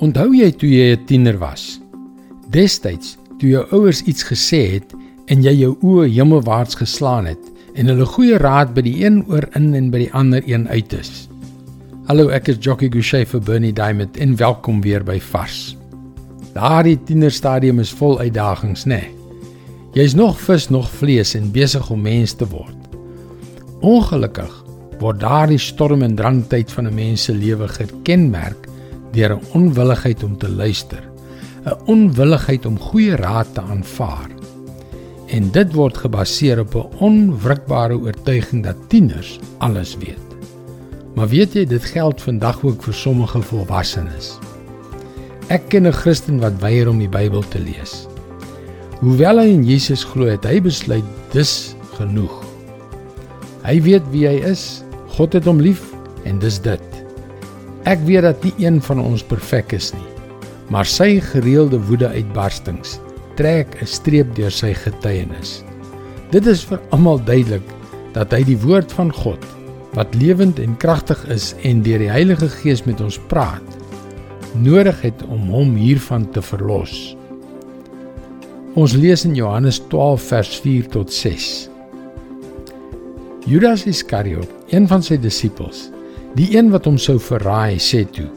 Onthou jy toe jy 'n tiener was? Destyds, toe jou ouers iets gesê het en jy jou oë hemelwaarts geslaan het en hulle goeie raad by die een oor in en by die ander een uit is. Hallo, ek is Jockey Gouchee vir Bernie Diamond en welkom weer by Vars. Daardie tienerstadium is vol uitdagings, né? Nee. Jy's nog vis, nog vlees en besig om mens te word. Ongelukkig word daardie storm en drangtyd van 'n mens se lewe gekenmerk deur 'n onwilligheid om te luister, 'n onwilligheid om goeie raad te aanvaar. En dit word gebaseer op 'n onwrikbare oortuiging dat tieners alles weet. Maar weet jy, dit geld vandag ook vir sommige volwassenes. Ek ken 'n Christen wat weier om die Bybel te lees. Hoewel hy in Jesus glo, het hy besluit dis genoeg. Hy weet wie hy is. God het hom lief en dis dit. Ek weet dat nie een van ons perfek is nie, maar sy gereelde woede-uitbarstings trek 'n streep deur sy getuienis. Dit is vir almal duidelik dat hy die woord van God wat lewend en kragtig is en deur die Heilige Gees met ons praat, nodig het om hom hiervan te verlos. Ons lees in Johannes 12 vers 4 tot 6. Judas Iskariot, een van sy disippels, die een wat hom sou verraai, sê toe: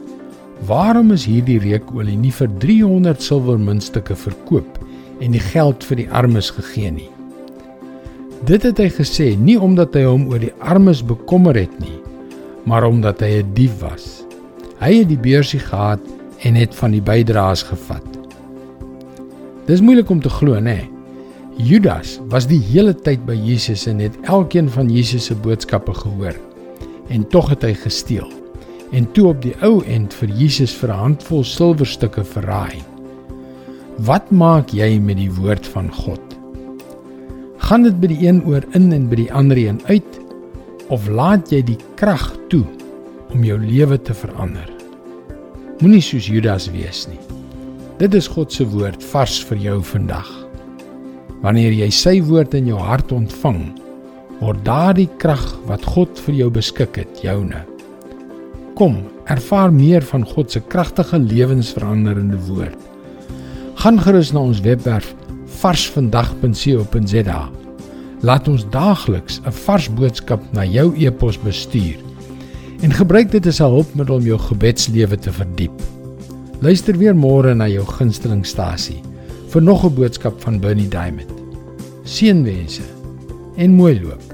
"Waarom is hierdie reukolie nie vir 300 silwermuntstukke verkoop en die geld vir die armes gegee nie?" Dit het hy gesê nie omdat hy hom oor die armes bekommer het nie, maar omdat hy 'n dief was. Hy het die beursie gehad en het van die bydraes gevat. Dis moeilik om te glo, nê? Nee. Judas was die hele tyd by Jesus en het elkeen van Jesus se boodskappe gehoor. En tog het hy gesteel. En toe op die ou end vir Jesus vir 'n handvol silwerstukke verraai. Wat maak jy met die woord van God? Gaan dit by die een oor in en by die ander een uit of laat jy die krag toe om jou lewe te verander? Moenie soos Judas wees nie. Dit is God se woord vars vir jou vandag. Wanneer jy sy woord in jou hart ontvang, word daardie krag wat God vir jou beskik het, joune. Kom, ervaar meer van God se kragtige lewensveranderende woord. Gaan gerus na ons webwerf varsvandag.co.za. Laat ons daagliks 'n vars boodskap na jou e-pos bestuur en gebruik dit as 'n hulpmiddel om jou gebedslewe te verdiep. Luister weer môre na jou gunstelingstasie vir nog 'n boodskap van Bernie Diamond. Seënwense en mooi loop.